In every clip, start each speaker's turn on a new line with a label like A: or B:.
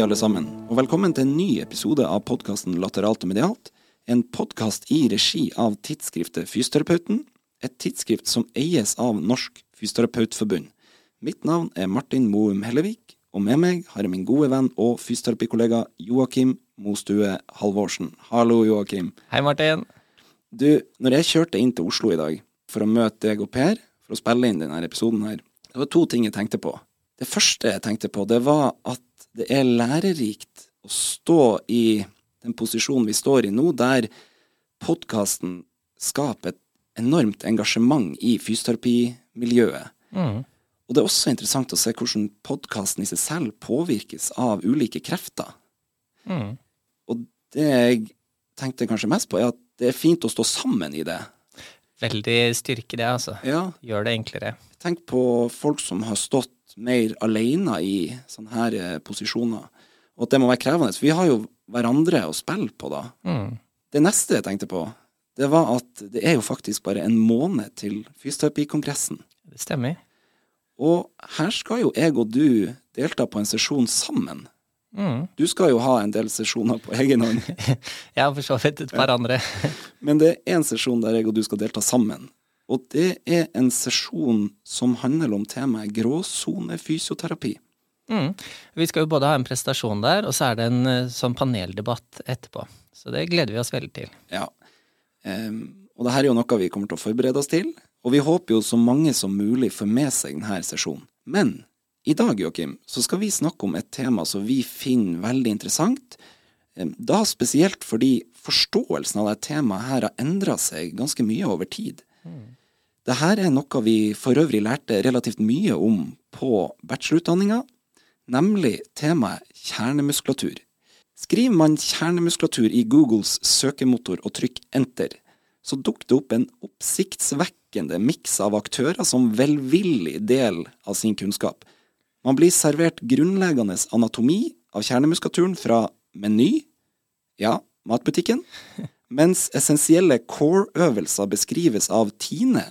A: alle sammen, og velkommen til en ny episode av podkasten Lateralt og medialt. En podkast i regi av tidsskriftet Fysioterapeuten, et tidsskrift som eies av Norsk Fysioterapeutforbund. Mitt navn er Martin Moum Hellevik, og med meg har jeg min gode venn og fysioterapikollega Joakim Mostue Halvorsen. Hallo, Joakim.
B: Hei, Martin.
A: Du, når jeg kjørte inn til Oslo i dag for å møte deg og Per, for å spille inn denne episoden her, det var to ting jeg tenkte på. Det første jeg tenkte på, det var at det er lærerikt å stå i den posisjonen vi står i nå, der podkasten skaper et enormt engasjement i fysioterapimiljøet.
B: Mm.
A: Og det er også interessant å se hvordan podkasten i seg selv påvirkes av ulike krefter.
B: Mm.
A: Og det jeg tenkte kanskje mest på, er at det er fint å stå sammen i det.
B: Veldig styrke det, altså.
A: Ja,
B: Gjør det enklere.
A: tenk på folk som har stått mer alene i sånne her eh, posisjoner, og at det må være krevende. For vi har jo hverandre å spille på da.
B: Mm.
A: Det neste jeg tenkte på, det var at det er jo faktisk bare en måned til fysioterapikongressen.
B: Det stemmer.
A: Og her skal jo jeg og du delta på en sesjon sammen.
B: Mm.
A: Du skal jo ha en del sesjoner på egen hånd,
B: har for så vidt et par andre.
A: men det er én sesjon der jeg og du skal delta sammen. Og det er en sesjon som handler om temaet gråsonefysioterapi.
B: Mm. Vi skal jo både ha en prestasjon der, og så er det en eh, sånn paneldebatt etterpå. Så det gleder vi oss veldig til.
A: Ja. Um, og det her er jo noe vi kommer til å forberede oss til, og vi håper jo så mange som mulig får med seg denne sesjonen. Men i dag, Joakim, så skal vi snakke om et tema som vi finner veldig interessant. Ehm, Da spesielt fordi forståelsen av dette temaet her har endra seg ganske mye over tid. Dette er noe vi for øvrig lærte relativt mye om på bachelorutdanninga, nemlig temaet kjernemuskulatur. Skriver man kjernemuskulatur i Googles søkemotor og trykker enter, så dukker det opp en oppsiktsvekkende miks av aktører som velvillig del av sin kunnskap. Man blir servert grunnleggende anatomi av kjernemuskulaturen fra Meny, ja, matbutikken, mens essensielle core-øvelser beskrives av Tine,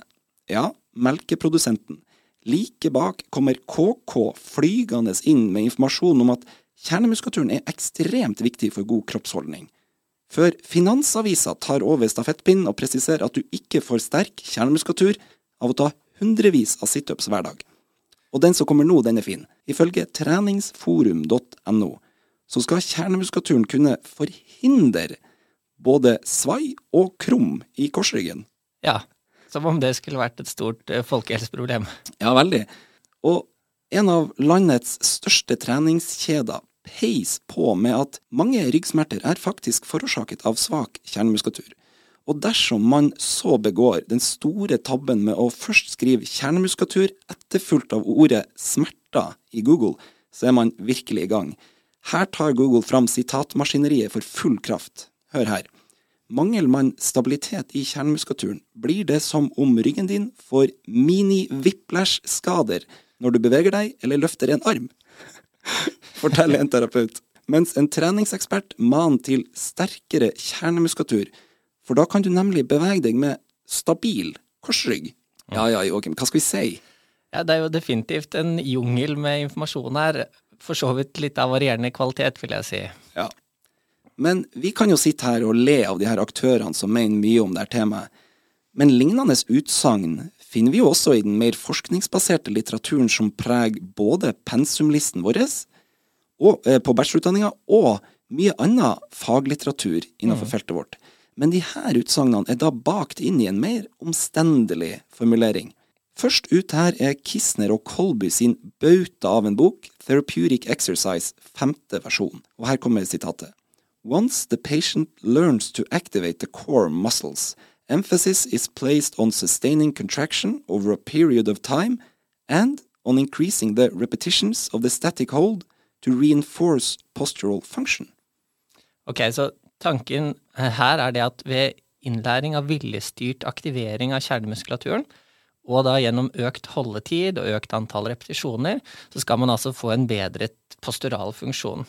A: ja, melkeprodusenten. Like bak kommer KK flygende inn med informasjon om at kjernemuskulaturen er ekstremt viktig for god kroppsholdning. Før Finansavisa tar over stafettpinnen og presiserer at du ikke får sterk kjernemuskulatur av å ta hundrevis av situps hver dag. Og den som kommer nå, den er fin. Ifølge treningsforum.no så skal kjernemuskulaturen kunne forhindre både svai og krum i korsryggen.
B: Ja. Som om det skulle vært et stort eh, folkehelseproblem.
A: Ja, veldig. Og en av landets største treningskjeder peis på med at mange ryggsmerter er faktisk forårsaket av svak kjernemuskulatur. Og dersom man så begår den store tabben med å først skrive kjernemuskulatur etterfulgt av ordet smerter i Google, så er man virkelig i gang. Her tar Google fram sitatmaskineriet for full kraft. Hør her. Mangler man stabilitet i kjernemuskulaturen, blir det som om ryggen din får mini-whiplash-skader når du beveger deg eller løfter en arm. Forteller en terapeut. Mens en treningsekspert maner til sterkere kjernemuskulatur, for da kan du nemlig bevege deg med stabil korsrygg. Ja ja, Joakim, hva skal vi si?
B: Ja, det er jo definitivt en jungel med informasjon her. For så vidt litt av varierende kvalitet, vil jeg si.
A: Ja. Men vi kan jo sitte her og le av de her aktørene som mener mye om dette temaet. Men lignende utsagn finner vi jo også i den mer forskningsbaserte litteraturen som preger både pensumlisten vår og, eh, på bachelorutdanninga og mye annen faglitteratur innenfor feltet vårt. Men de her utsagnene er da bakt inn i en mer omstendelig formulering. Først ut her er Kisner og Kolby sin bauta av en bok, Therapeutic Exercise, femte versjon. Og her kommer sitatet. Once the patient learns to activate the core muscles, emphasis is placed on sustaining contraction over a period of time and on increasing the repetitions of the static hold to reinforce postural function.
B: Ok, så tanken her er det at ved innlæring av viljestyrt aktivering av kjernemuskulaturen, og da gjennom økt holdetid og økt antall repetisjoner, så skal man altså få en bedret postural funksjon.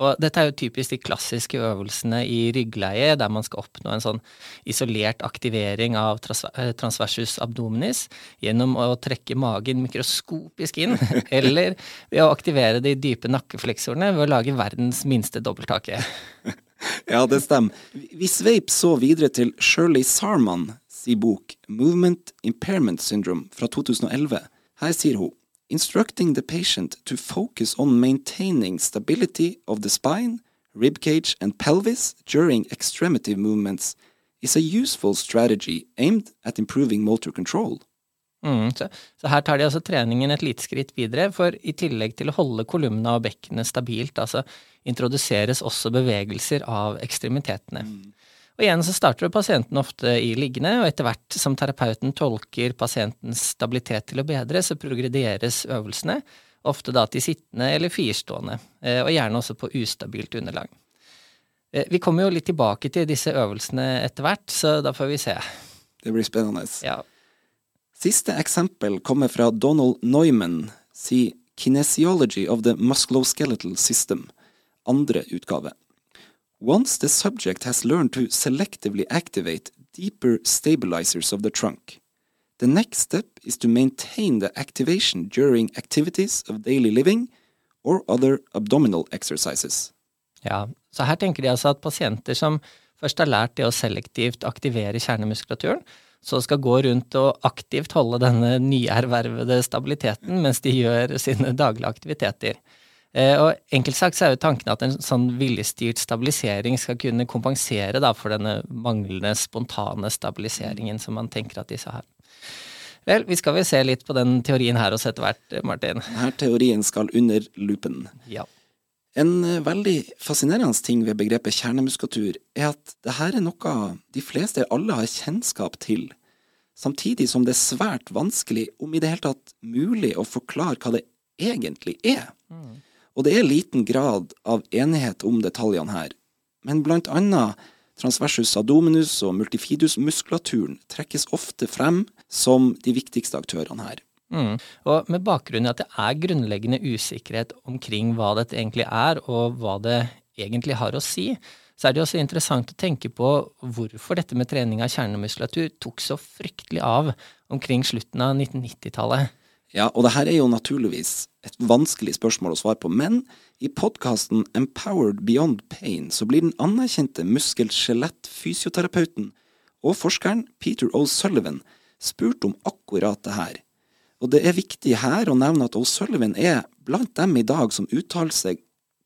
B: Og dette er jo typisk de klassiske øvelsene i ryggleie, der man skal oppnå en sånn isolert aktivering av eh, transversus abdominis gjennom å trekke magen mikroskopisk inn, eller ved å aktivere de dype nakkefleksorene ved å lage verdens minste dobbelthake.
A: Ja, det stemmer. Vi sveip så videre til Shirley Sarman si bok Movement Impairment Syndrome fra 2011. Her sier hun instructing the patient to focus on maintaining stability of the spine, ribcage, and pelvis during extremity movements is a useful strategy aimed at improving motor control.
B: Mm, så, så, her tar de altså treningen et lite skritt videre, for i tillegg til å holde kolumna og bekkenet stabilt, altså introduseres også bevegelser av ekstremitetene. Mm. Og igjen så starter pasienten ofte i liggende, og etter hvert som terapeuten tolker pasientens stabilitet til å bedre, så progrederes øvelsene, ofte da til sittende eller firestående, eh, og gjerne også på ustabilt underlag. Eh, vi kommer jo litt tilbake til disse øvelsene etter hvert, så da får vi se.
A: Det blir spennende.
B: Ja.
A: Siste eksempel kommer fra Donald Neumann, si Kinesiology of the Musculoskeletal System, andre utgave. Once the subject has learned to selectively activate deeper stabilizers of the trunk, the next step is to maintain the activation during activities of daily living or other abdominal exercises.
B: Ja, så her tenker de altså at pasienter som først har lært det å selektivt aktivere kjernemuskulaturen, så skal gå rundt og aktivt holde denne nyervervede stabiliteten mens de gjør sine daglige aktiviteter. Eh, og Enkelt sagt så er jo tanken at en sånn viljestyrt stabilisering skal kunne kompensere da, for denne manglende spontane stabiliseringen som man tenker at disse har. Vel, vi skal vel se litt på den teorien her også etter hvert, Martin.
A: Denne teorien skal under lupen.
B: Ja.
A: En eh, veldig fascinerende ting ved begrepet kjernemuskulatur er at det her er noe de fleste, alle, har kjennskap til, samtidig som det er svært vanskelig, om i det hele tatt mulig, å forklare hva det egentlig er. Mm. Og det er liten grad av enighet om detaljene her, men blant annet transversus abdominus og multifidus-muskulaturen trekkes ofte frem som de viktigste aktørene her.
B: Mm. Og med bakgrunn i at det er grunnleggende usikkerhet omkring hva dette egentlig er, og hva det egentlig har å si, så er det også interessant å tenke på hvorfor dette med trening av kjernemuskulatur tok så fryktelig av omkring slutten av 1990-tallet.
A: Ja, og det her er jo naturligvis et vanskelig spørsmål å svare på, men i podkasten Empowered Beyond Pain så blir den anerkjente muskel-skjelett-fysioterapeuten og forskeren Peter O'Sullivan spurt om akkurat det her. Og det er viktig her å nevne at O'Sullivan er blant dem i dag som uttaler seg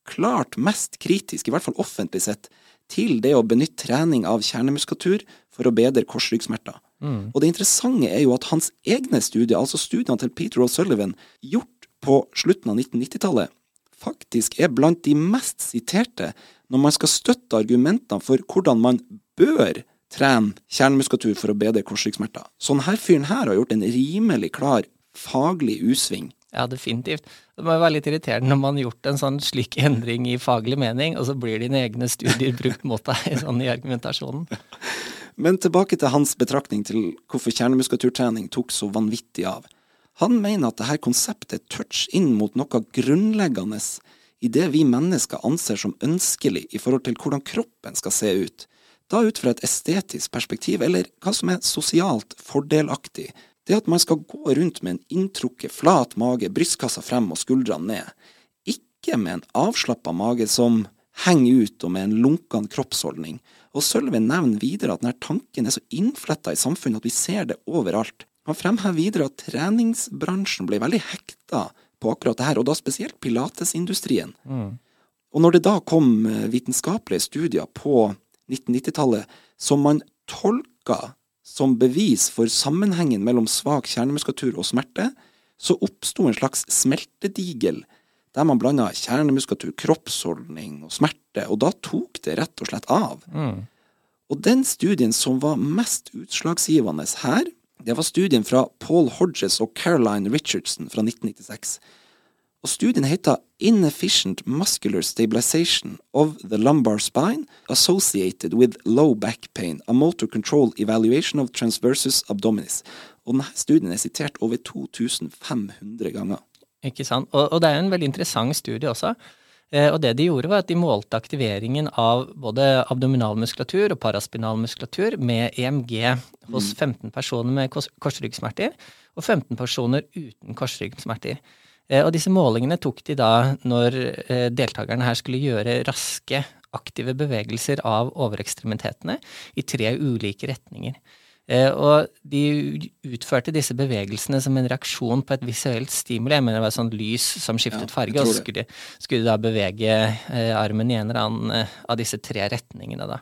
A: klart mest kritisk, i hvert fall offentlig sett, til det å benytte trening av kjernemuskulatur for å bedre korsryggsmerter. Mm. Og det interessante er jo at hans egne studier, altså studiene til Peter O'Sullivan, gjort på slutten av 1990-tallet, faktisk er blant de mest siterte når man skal støtte argumentene for hvordan man bør trene kjernemuskulatur for å bedre korsryggsmerter. Så denne fyren her har gjort en rimelig klar faglig usving.
B: Ja, definitivt. Det må jo være litt irriterende når man har gjort en sånn slik endring i faglig mening, og så blir dine egne studier brukt mot deg sånn i argumentasjonen.
A: Men tilbake til hans betraktning til hvorfor kjernemuskulaturtrening tok så vanvittig av. Han mener at dette konseptet touch inn mot noe grunnleggende i det vi mennesker anser som ønskelig i forhold til hvordan kroppen skal se ut, da ut fra et estetisk perspektiv, eller hva som er sosialt fordelaktig, det at man skal gå rundt med en inntrukket, flat mage, brystkassa frem og skuldrene ned, ikke med en avslappa mage som henger ut og med en lunken kroppsholdning, og Sølve nevner videre at denne tanken er så innfletta i samfunnet at vi ser det overalt. Han fremhever videre at treningsbransjen ble veldig hekta på akkurat det her, og da spesielt pilatesindustrien. Mm. Og når det da kom eh, vitenskapelige studier på 1990-tallet som man tolka som bevis for sammenhengen mellom svak kjernemuskulatur og smerte, så oppsto en slags smeltedigel der man blanda kjernemuskulatur, kroppsholdning og smerte, og da tok det rett og slett av. Mm. Og den studien som var mest utslagsgivende her, det var studien fra Paul Hodges og Caroline Richardson fra 1996. Og studien heter Inefficient Muscular Stabilization of the Lumbar Spine Associated with Low Back Pain, a Motor Control Evaluation of Transversus Abdominis. Og denne studien er sitert over 2500 ganger.
B: Ikke sant. Og, og, det er en veldig interessant studie også. Eh, og det de gjorde, var at de målte aktiveringen av både abdominalmuskulatur og paraspinalmuskulatur med EMG hos 15 mm. personer med korsryggsmerter og 15 personer uten korsryggsmerter. Eh, og disse målingene tok de da når eh, deltakerne her skulle gjøre raske, aktive bevegelser av overekstremitetene i tre ulike retninger. Eh, og de utførte disse bevegelsene som en reaksjon på et visuelt stimuli. Jeg mener det var sånn lys som skiftet ja, farge, og skulle, skulle da bevege eh, armen i en eller annen eh, av disse tre retningene. da.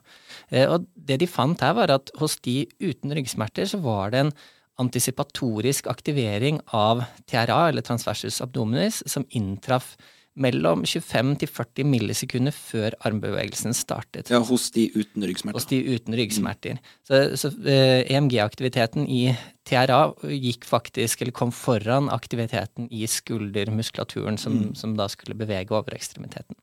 B: Eh, og det de fant her, var at hos de uten ryggsmerter så var det en antisipatorisk aktivering av TRA, eller transversus abdominis, som inntraff mellom 25 til 40 millisekunder før armbevegelsen startet.
A: Ja, Hos de uten ryggsmerter.
B: Hos de uten ryggsmerter. Mm. Så, så eh, EMG-aktiviteten i TRA gikk faktisk, eller kom foran aktiviteten i skuldermuskulaturen, som, mm. som da skulle bevege overekstremiteten.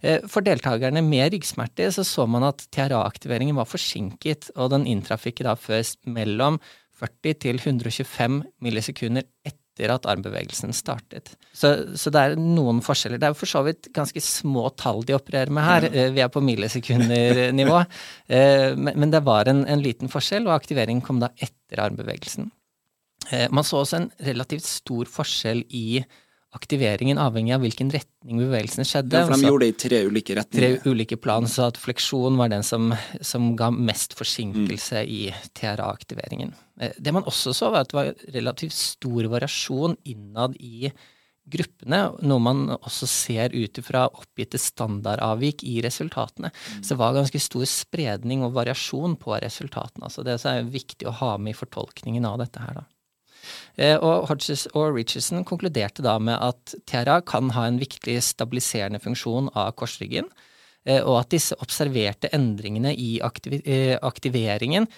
B: Eh, for deltakerne med ryggsmerter så, så man at TRA-aktiveringen var forsinket, og den inntraff ikke da først mellom 40 til 125 millisekunder etter etter at armbevegelsen startet. Så, så, det er noen forskjeller. Det er jo for så vidt ganske små tall de opererer med her. Ja. Vi er på millisekundernivå. Eh, men, men det var en, en, liten forskjell, og aktiveringen kom da etter armbevegelsen. Eh, man så også en relativt stor forskjell i aktiveringen avhengig av hvilken retning bevegelsene skjedde.
A: Ja, for De gjorde det i tre ulike retninger.
B: Tre ulike plan, så at fleksjon var den som, som ga mest forsinkelse mm. i TRA-aktiveringen. Eh, det man også så, var at det var relativt stor variasjon innad i gruppene, noe man også ser ut fra oppgitte standardavvik i resultatene. Mm. Så det var ganske stor spredning og variasjon på resultatene. Altså det er viktig å ha med i fortolkningen av dette her, da. Eh, og Hodges og Richardson konkluderte da med at TRA kan ha en viktig stabiliserende funksjon av korsryggen, eh, og at disse observerte endringene i eh, aktiveringen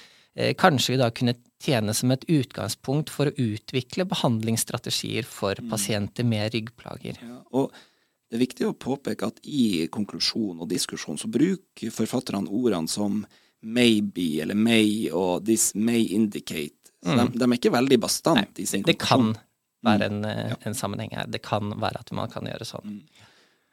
B: kanskje da kunne tjene som et utgangspunkt for å utvikle behandlingsstrategier for mm. pasienter med ryggplager. Ja,
A: og det er viktig å påpeke at i konklusjon og diskusjon så bruker forfatterne ordene som maybe eller may og this may indicate så mm. de, de, er ikke veldig bastant i sin
B: konklusjon. Det kan være en, mm. en, sammenheng her. Det kan være at man kan gjøre sånn. Mm.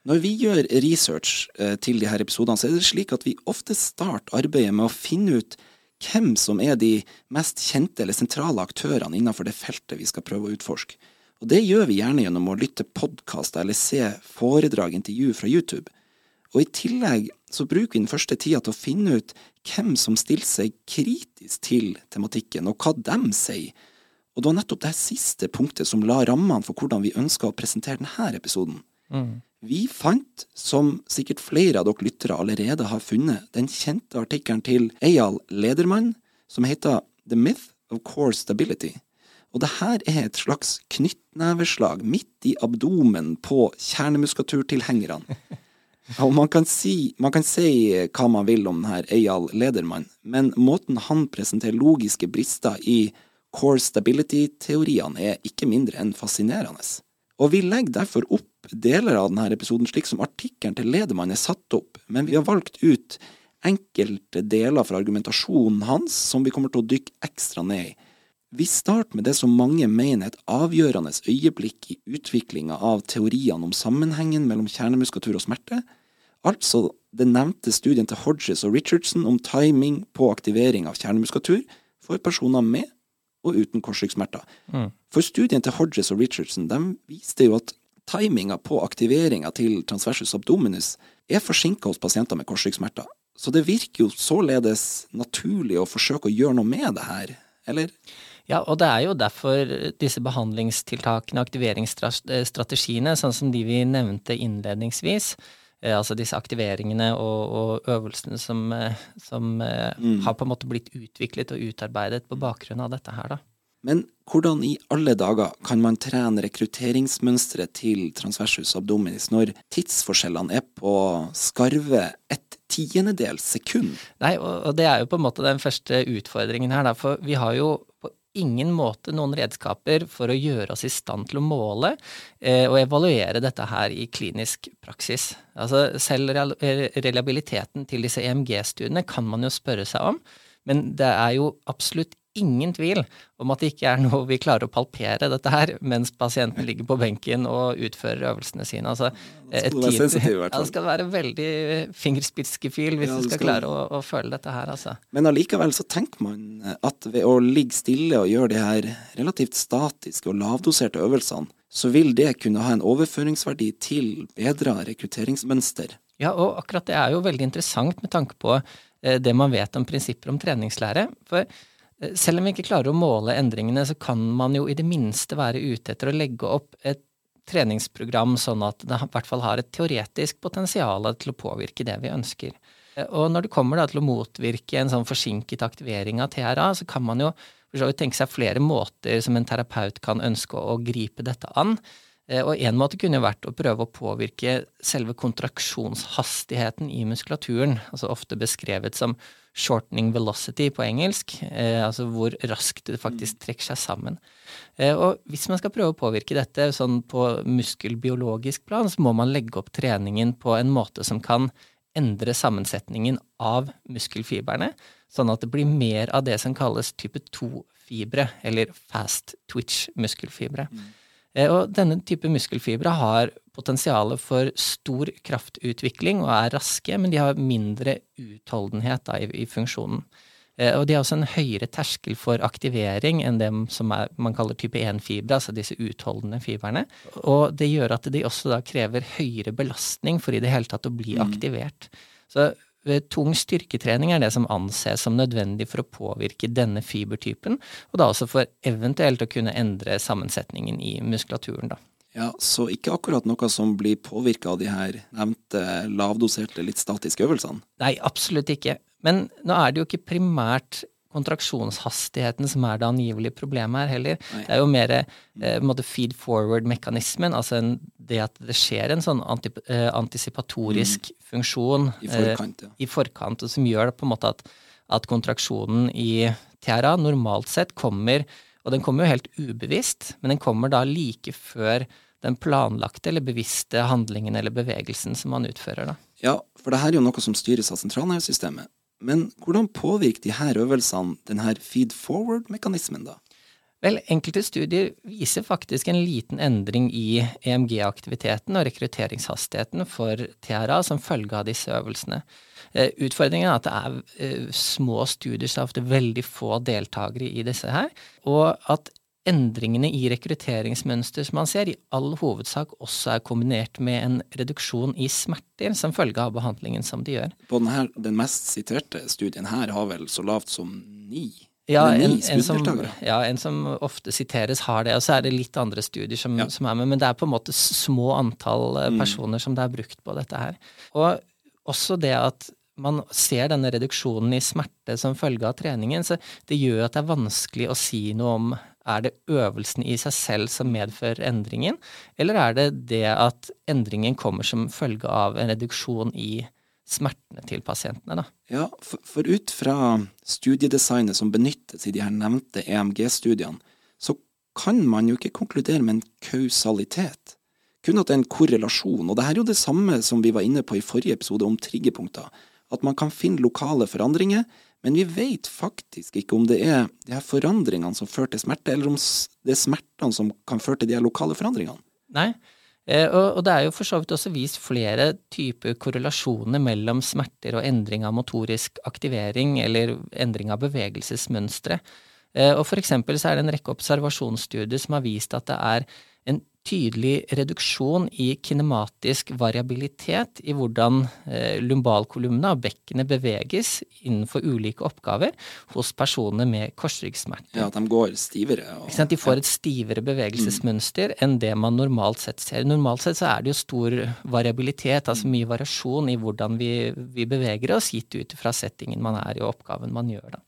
A: Når vi gjør research eh, til de her episodene, så er det slik at vi ofte starter arbeidet med å finne ut hvem som er de mest kjente eller sentrale aktørene innenfor det feltet vi skal prøve å utforske. Og det gjør vi gjerne gjennom å lytte podkaster eller se foredrag, intervju fra YouTube. Og i tillegg så bruker vi den første tida til å finne ut hvem som stiller seg kritisk til tematikken, og hva de sier. Og det var nettopp det siste punktet som la rammene for hvordan vi ønska å presentere denne episoden. Mm. Vi fant, som sikkert flere av dere lyttere allerede har funnet, den kjente artikkelen til Eyal Ledermann som heter The Myth of Core Stability. Og det her er et slags knyttneveslag midt i abdomen på kjernemuskulaturtilhengerne. Og man kan, si, man kan si hva man vil om denne Eyal Ledermann, men måten han presenterer logiske brister i core stability-teoriene er ikke mindre enn fascinerende. Og vi legger derfor opp deler av denne episoden slik som artikkelen til Ledermann er satt opp, men vi har valgt ut enkelte deler fra argumentasjonen hans som vi kommer til å dykke ekstra ned i. Vi starter med det som mange mener er et avgjørende øyeblikk i utviklinga av teoriene om sammenhengen mellom kjernemuskulatur og smerte, altså den nevnte studien til Hodges og Richardson om timing på aktivering av kjernemuskulatur for personer med og uten korsryggsmerter. Mm. For studien til Hodges og Richardson de viste jo at timinga på aktiveringa til transversus abdominus er forsinka hos pasienter med korsryggsmerter. Så det virker jo således naturlig å forsøke å gjøre noe med det her, eller?
B: Ja, og det er jo derfor disse behandlingstiltakene, aktiveringsstrategiene, sånn som de vi nevnte innledningsvis, eh, altså disse aktiveringene og, og øvelsene som, eh, som eh, mm. har på en måte blitt utviklet og utarbeidet på bakgrunn av dette her, da.
A: Men hvordan i alle dager kan man trene rekrutteringsmønsteret til transversus abdominis når tidsforskjellene er på skarve ett tiendedels sekund?
B: Nei, og det er jo på en måte den første utfordringen her, da, for vi har jo på ingen måte noen redskaper for å gjøre oss i stand til å måle eh, og evaluere dette her i klinisk praksis. Altså selv reliabiliteten til disse EMG-studiene kan man jo spørre seg om, men det er jo absolutt ingen tvil om at det ikke er noe vi klarer å palpere dette her mens pasienten ligger på benken og utfører øvelsene sine. Altså,
A: skal være sensitiv, i hvert
B: fall. Ja, det skal være veldig fingerspitzgefühl hvis ja, du skal, skal klare å, å, føle dette her, altså.
A: Men allikevel så tenker man at ved å ligge stille og gjøre de her relativt statiske og lavdoserte øvelsene, så vil det kunne ha en overføringsverdi til bedra rekrutteringsmønster.
B: Ja, og akkurat det er jo veldig interessant med tanke på eh, det man vet om prinsipper om treningslære. For eh, selv om vi ikke klarer å måle endringene, så kan man jo i det minste være ute etter å legge opp et treningsprogram sånn at det i hvert fall har et teoretisk potensial til å påvirke det vi ønsker. Og når det kommer da til å motvirke en sånn forsinket aktivering av TRA, så kan man jo tenke seg flere måter som en terapeut kan ønske å gripe dette an. Eh, og en måte kunne vært å prøve å påvirke selve kontraksjonshastigheten i muskulaturen, altså ofte beskrevet som shortening velocity på engelsk, eh, altså hvor raskt det faktisk trekker seg sammen. Eh, og hvis man skal prøve å påvirke dette sånn på muskelbiologisk plan, så må man legge opp treningen på en måte som kan endre sammensetningen av muskelfibrene, sånn at det blir mer av det som kalles type 2-fibre, eller fast twitch muskelfibre. Mm. Eh, og denne type muskelfibre har potensial for stor kraftutvikling og er raske, men de har mindre utholdenhet da, i, i, funksjonen. Eh, og de har også en høyere terskel for aktivering enn det som er, man kaller type 1-fibre, altså disse utholdende fibrene. Og det gjør at de også da krever høyere belastning for i det hele tatt å bli mm. aktivert. Så tung styrketrening er det som anses som nødvendig for å påvirke denne fibertypen, og da også for eventuelt å kunne endre sammensetningen i muskulaturen. da.
A: Ja, Så ikke akkurat noe som blir påvirka av de her nevnte lavdoserte, litt statiske øvelsene?
B: Nei, absolutt ikke. Men nå er det jo ikke primært kontraksjonshastigheten som er det angivelige problemet her heller. Nei. Det er jo mer eh, feed forward-mekanismen, altså en, det at det skjer en sånn antip, eh, antisipatorisk mm. Funksjon
A: I forkant, ja.
B: eh, i forkant, som gjør det på en måte at, at kontraksjonen i tiara normalt sett kommer, og den kommer jo helt ubevisst, men den kommer da like før den planlagte eller bevisste handlingen eller bevegelsen som man utfører. da.
A: Ja, for det her er jo noe som styres av sentralnervesystemet. Men hvordan påvirker de her øvelsene denne feed forward-mekanismen, da?
B: Vel, enkelte studier viser faktisk en liten endring i EMG-aktiviteten og rekrutteringshastigheten for TRA som følge av disse øvelsene. Eh, utfordringen er at det er eh, små studier, så ofte veldig få deltakere i disse her, og at endringene i rekrutteringsmønster som man ser, i all hovedsak også er kombinert med en reduksjon i smerter som følge av behandlingen som de gjør.
A: På denne, den mest siterte studien her har vel så lavt som ni?
B: Ja en, en som, ja, en som ofte siteres, har det. Og så er det litt andre studier som, ja. som er med, men det er på en måte små antall eh, mm. personer mm. som det er brukt på dette her. Og også det at man ser denne reduksjonen i smerte som følge av treningen, så det gjør at det er vanskelig å si noe om er det øvelsen i seg selv som medfører endringen, eller er det det at endringen kommer som følge av en reduksjon i smertene til pasientene? da?
A: Ja, for, for ut fra studiedesignet som benyttes i de her nevnte EMG-studiene, så kan man jo ikke konkludere med en kausalitet. Kun at det er en korrelasjon. Og det her er jo det samme som vi var inne på i forrige episode om triggerpunkter. At man kan finne lokale forandringer men vi vet faktisk ikke om det er de her forandringene som fører til smerte, eller om det er smertene som kan føre til de her lokale forandringene.
B: Nei, og det er jo for så vidt også vist flere typer korrelasjoner mellom smerter og endring av motorisk aktivering eller endring av bevegelsesmønstre. Eh, og for eksempel så er det en rekke observasjonsstudier som har vist at det er tydelig reduksjon i kinematisk variabilitet i hvordan eh, lumbalkolumna og bekkenet beveges innenfor ulike oppgaver hos personer med korsryggsmerter.
A: Ja, de går stivere.
B: Og, de får et stivere bevegelsesmønster mm. enn det man normalt sett ser. Normalt sett så er det jo stor variabilitet, altså mye variasjon i hvordan vi, vi beveger oss, gitt ut fra settingen man er i og oppgaven man gjør. da.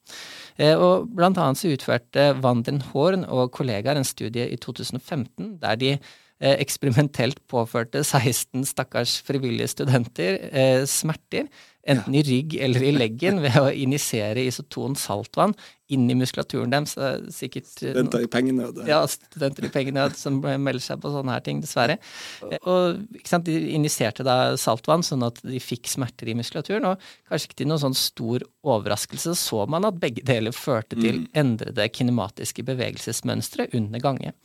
B: Eh, og blant annet så utførte Van den Horn og kollegaer en studie i 2015 der de eksperimentelt påførte 16 stakkars frivillige studenter eh, smerter enten i rygg eller i leggen, ved å injisere isoton saltvann inn i muskulaturen deres. Sikkert
A: Studenter i pengenød.
B: Ja, studenter i pengenød som melder seg på sånne her ting, dessverre. Og sant, De injiserte da saltvann, sånn at de fikk smerter i muskulaturen. Og kanskje ikke til noen sånn stor overraskelse så man at begge deler førte til endrede kinematiske bevegelsesmønstre under gange.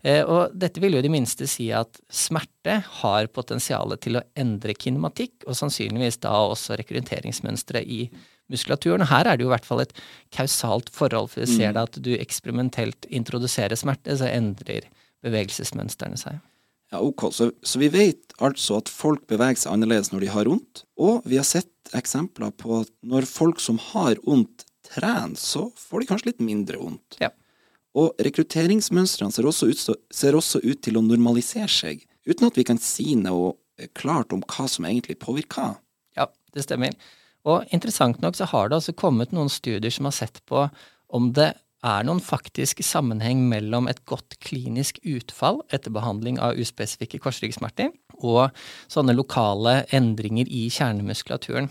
B: Eh, og dette vil jo i det minste si at smerte har potensial til å endre kinematikk, og sannsynligvis da også rekrutteringsmønstre i muskulaturen. Og her er det jo i hvert fall et kausalt forhold, for vi ser da at du eksperimentelt introduserer smerte, så endrer bevegelsesmønstrene seg.
A: Ja, ok. Så, så, vi vet altså at folk beveger seg annerledes når de har vondt, og vi har sett eksempler på at når folk som har vondt, trener, så får de kanskje litt mindre vondt.
B: Ja.
A: Og rekrutteringsmønstrene ser ser også ut til å normalisere seg, uten at vi kan si noe klart om hva som egentlig påvirker
B: det stemmer. Og interessant nok så har det altså kommet noen studier som har sett på om det er noen faktisk sammenheng mellom et godt klinisk utfall etter behandling av uspesifikke korsryggsmerter og sånne lokale endringer i kjernemuskulaturen.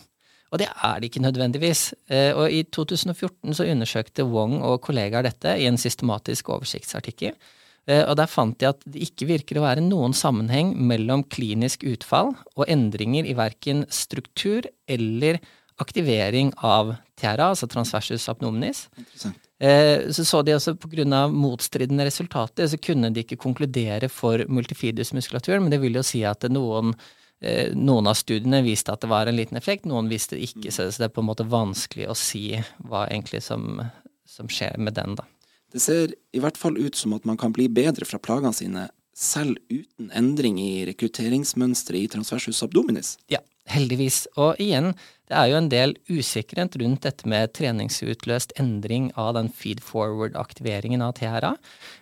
B: Og det er det ikke nødvendigvis. Eh, og i 2014 så undersøkte Wong og kollegaer dette i en systematisk oversiktsartikkel. Eh, og der fant de at det ikke virker å være noen sammenheng mellom klinisk utfall og endringer i verken struktur eller aktivering av TRA, altså transversus abnominis. Eh, så så de også pga. motstridende resultater, så kunne de ikke konkludere for multifidusmuskulaturen, men det vil jo si at noen Eh, noen av studiene viste at det var en liten effekt, noen viste det ikke. Så det er på en måte vanskelig å si hva egentlig som, som skjer med den, da.
A: Det ser i hvert fall ut som at man kan bli bedre fra plagene sine selv uten endring i rekrutteringsmønsteret i transversus abdominis.
B: Ja, heldigvis. Og igjen, det er jo en del usikkerhet rundt dette med treningsutløst endring av den feed forward-aktiveringen av TRA.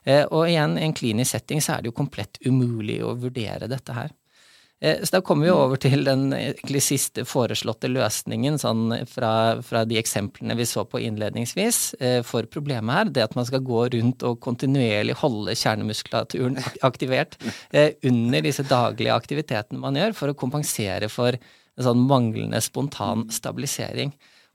B: Eh, og igjen, i en klinisk setting så er det jo komplett umulig å vurdere dette her. Eh, så da kommer vi over til den siste foreslåtte løsningen sånn fra, fra, de eksemplene vi så på innledningsvis eh, for problemet her. Det at man skal gå rundt og kontinuerlig holde kjernemuskulaturen aktivert eh, under disse daglige aktivitetene man gjør, for å kompensere for en sånn manglende spontan stabilisering.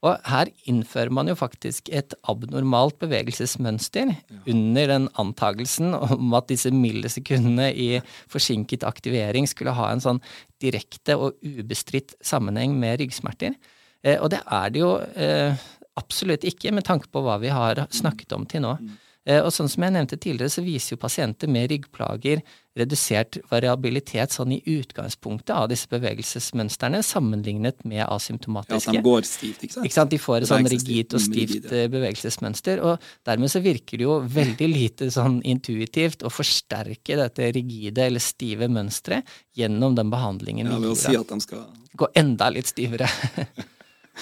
B: Og her innfører man jo faktisk et abnormalt bevegelsesmønster ja. under den antagelsen om at disse millisekundene i forsinket aktivering skulle ha en sånn direkte og ubestridt sammenheng med ryggsmerter. Eh, og det er det jo eh, absolutt ikke, med tanke på hva vi har snakket om til nå. Mm. Eh, og sånn som jeg nevnte tidligere, så viser jo pasienter med ryggplager redusert variabilitet sånn i utgangspunktet av disse bevegelsesmønstrene, sammenlignet med asymptomatiske.
A: Ja, de går stivt, ikke sant?
B: Ikke sant? De får et sånn rigid og stivt eh, bevegelsesmønster. Og dermed så virker det jo veldig lite sånn intuitivt å forsterke dette rigide eller stive mønsteret gjennom den behandlingen
A: ja, ved å si at de skal
B: Gå enda litt stivere.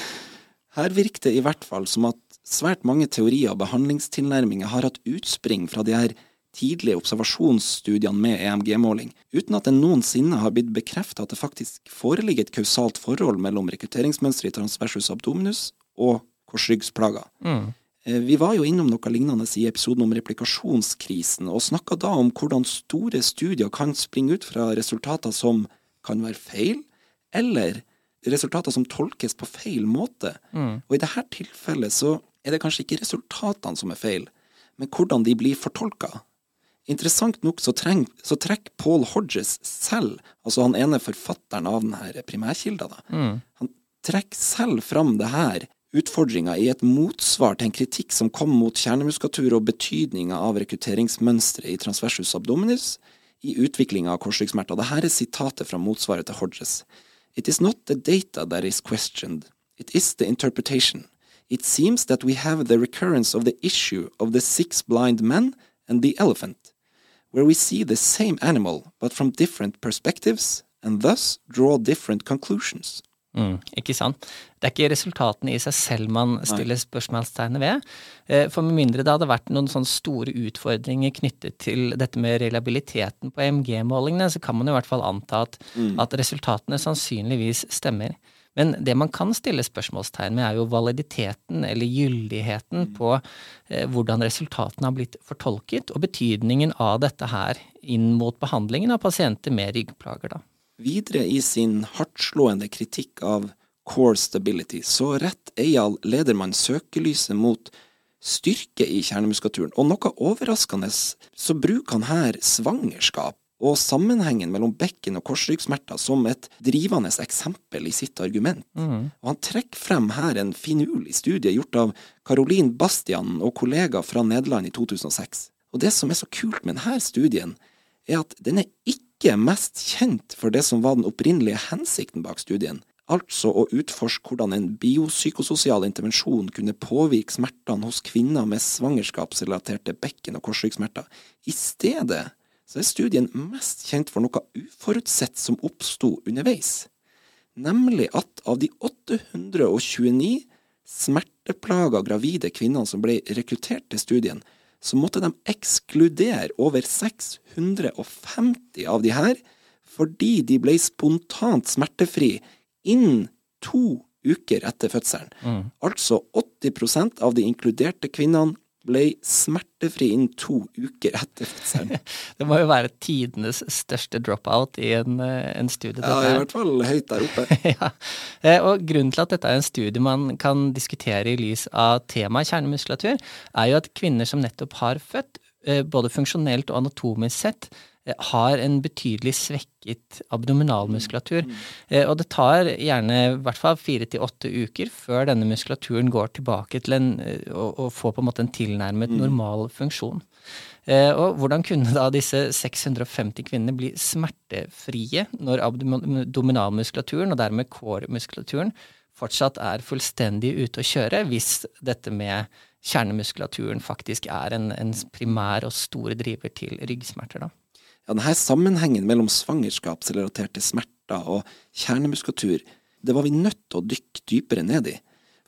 A: Her virker det i hvert fall som at svært mange teorier og behandlingstilnærminger har hatt utspring fra de her tidlige observasjonsstudiene med EMG-måling, uten at det noensinne har blitt bekreftet at det faktisk foreligger et kausalt forhold mellom rekrutteringsmønsteret i transversus abdominus og korsryggsplager. Mm. Eh, vi var jo innom noe lignende i episoden om replikasjonskrisen, og snakka da om hvordan store studier kan springe ut fra resultater som kan være feil, eller resultater som tolkes på feil måte. Mm. Og i dette tilfellet så er det kanskje ikke resultatene som er feil, men hvordan de blir fortolka. Interessant nok så, treng, så, trekker Paul Hodges selv, altså han ene forfatteren av denne primærkilda, mm. han trekker selv fram det her utfordringa i et motsvar til en kritikk som kom mot kjernemuskulatur og betydninga av rekrutteringsmønsteret i transversus abdominis i utviklinga av korsryggsmerter. Dette er sitatet fra motsvaret til Hodges. It is not the data that is questioned, it is the interpretation. It seems that we have the recurrence of the issue of the six blind men and the elephant, where we see the same animal but from different perspectives, and thus draw different conclusions.
B: Mm, ikke sant. Det er ikke resultatene i seg selv man stiller spørsmålstegnet ved. Eh, for med mindre det hadde vært noen sånne store utfordringer knyttet til dette med reliabiliteten på EMG-målingene, så kan man i hvert fall anta at, mm. at resultatene sannsynligvis stemmer. Men det man kan stille spørsmålstegn med, er jo validiteten eller gyldigheten mm. på eh, hvordan resultatene har blitt fortolket, og betydningen av dette her inn mot behandlingen av pasienter med ryggplager. da.
A: Videre i sin hardtslående kritikk av core stability, så rett Eyal Ledermann søkelyset mot styrke i kjernemuskulaturen, og noe overraskende så bruker han her svangerskap og sammenhengen mellom bekken- og korsryggsmerter som et drivende eksempel i sitt argument.
B: Mm.
A: Og han trekker frem her en finurlig studie gjort av Caroline Bastian og kollega fra Nederland i 2006. Og det som er så kult med denne studien, er at den er ikke mest kjent for det som var den opprinnelige hensikten bak studien, altså å utforske hvordan en biopsykososial intervensjon kunne påvirke smertene hos kvinner med svangerskapsrelaterte bekken- og korsryggsmerter. I stedet så er studien mest kjent for noe uforutsett som oppsto underveis, nemlig at av de 829 smerteplaga gravide kvinnene som ble rekruttert til studien, så måtte de ekskludere over 650 av de her fordi de ble spontant smertefri innen to uker etter fødselen.
B: Mm.
A: Altså 80% av de inkluderte kvinnene ble smertefri innen to uker etter fødselen.
B: Det må jo være tidenes største dropout i en, eh, en studie.
A: Ja, i hvert fall høyt der oppe.
B: ja. Eh, Og grunnen til at dette er en studie man kan diskutere i lys av temaet kjernemuskulatur, er jo at kvinner som nettopp har født, eh, både funksjonelt og anatomisk sett, har en betydelig svekket abdominalmuskulatur. Eh, Og det tar gjerne i hvert fall fire til åtte uker før denne muskulaturen går tilbake til en, og, å, å få på en måte en tilnærmet normal funksjon. Eh, og hvordan kunne da disse 650 kvinnene bli smertefrie når abdominalmuskulaturen, og dermed core-muskulaturen, fortsatt er fullstendig ute å kjøre, hvis dette med kjernemuskulaturen faktisk er en, en primær og stor driver til ryggsmerter, da?
A: Ja, denne sammenhengen mellom svangerskapsrelaterte smerter og kjernemuskulatur, det var vi nødt til å dykke dypere ned i.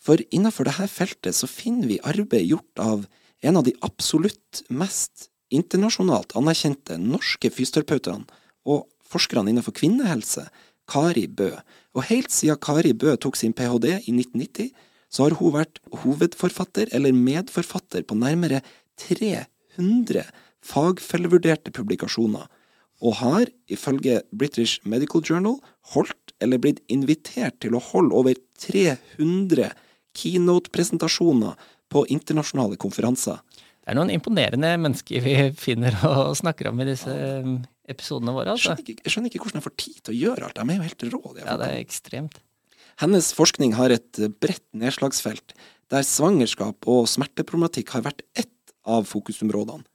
A: For innenfor dette feltet så finner vi arbeid gjort av en av de absolutt mest internasjonalt anerkjente norske fysioterapeutene og forskerne innenfor kvinnehelse, Kari Bø. Og helt siden Kari Bø tok sin ph.d. i 1990, så har hun vært hovedforfatter eller medforfatter på nærmere 300 fagfellevurderte publikasjoner, og har, ifølge British Medical Journal, holdt eller blitt invitert til å holde over 300 keynote-presentasjoner på internasjonale konferanser.
B: Det er noen imponerende mennesker vi finner og snakker om i disse eh, episodene våre,
A: Jeg
B: altså.
A: skjønner ikke, jeg skjønner ikke hvordan jeg får tid til å gjøre alt. De er jo helt rå.
B: Ja, det er ekstremt.
A: Hennes forskning har et bredt nedslagsfelt, der svangerskap og smerteproblematikk har vært ett av fokusområdene.